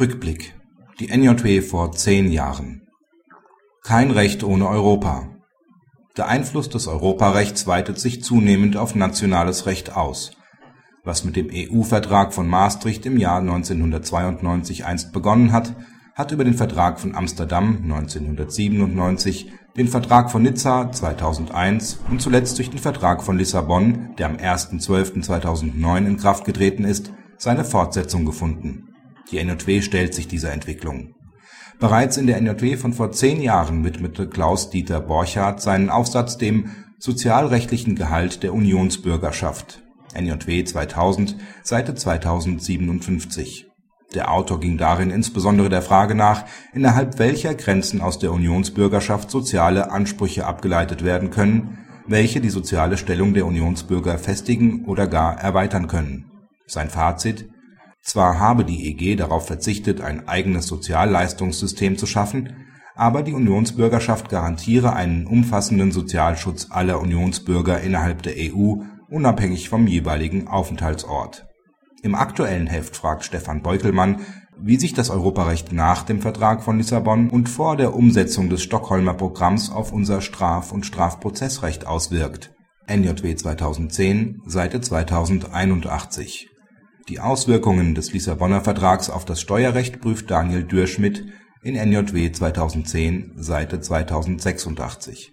Rückblick. Die NJW vor zehn Jahren. Kein Recht ohne Europa. Der Einfluss des Europarechts weitet sich zunehmend auf nationales Recht aus. Was mit dem EU-Vertrag von Maastricht im Jahr 1992 einst begonnen hat, hat über den Vertrag von Amsterdam 1997, den Vertrag von Nizza 2001 und zuletzt durch den Vertrag von Lissabon, der am 1.12.2009 in Kraft getreten ist, seine Fortsetzung gefunden die NJW stellt sich dieser Entwicklung. Bereits in der NJW von vor zehn Jahren widmete Klaus-Dieter Borchardt seinen Aufsatz dem „ sozialrechtlichen Gehalt der Unionsbürgerschaft “(NJW 2000, Seite 2057). Der Autor ging darin insbesondere der Frage nach, innerhalb welcher Grenzen aus der Unionsbürgerschaft soziale Ansprüche abgeleitet werden können, welche die soziale Stellung der Unionsbürger festigen oder gar erweitern können. Sein Fazit zwar habe die EG darauf verzichtet, ein eigenes Sozialleistungssystem zu schaffen, aber die Unionsbürgerschaft garantiere einen umfassenden Sozialschutz aller Unionsbürger innerhalb der EU, unabhängig vom jeweiligen Aufenthaltsort. Im aktuellen Heft fragt Stefan Beukelmann, wie sich das Europarecht nach dem Vertrag von Lissabon und vor der Umsetzung des Stockholmer Programms auf unser Straf und Strafprozessrecht auswirkt (NJW 2010, Seite 2081 die Auswirkungen des Lissabonner Vertrags auf das Steuerrecht prüft Daniel Dürschmidt in NJW 2010, Seite 2086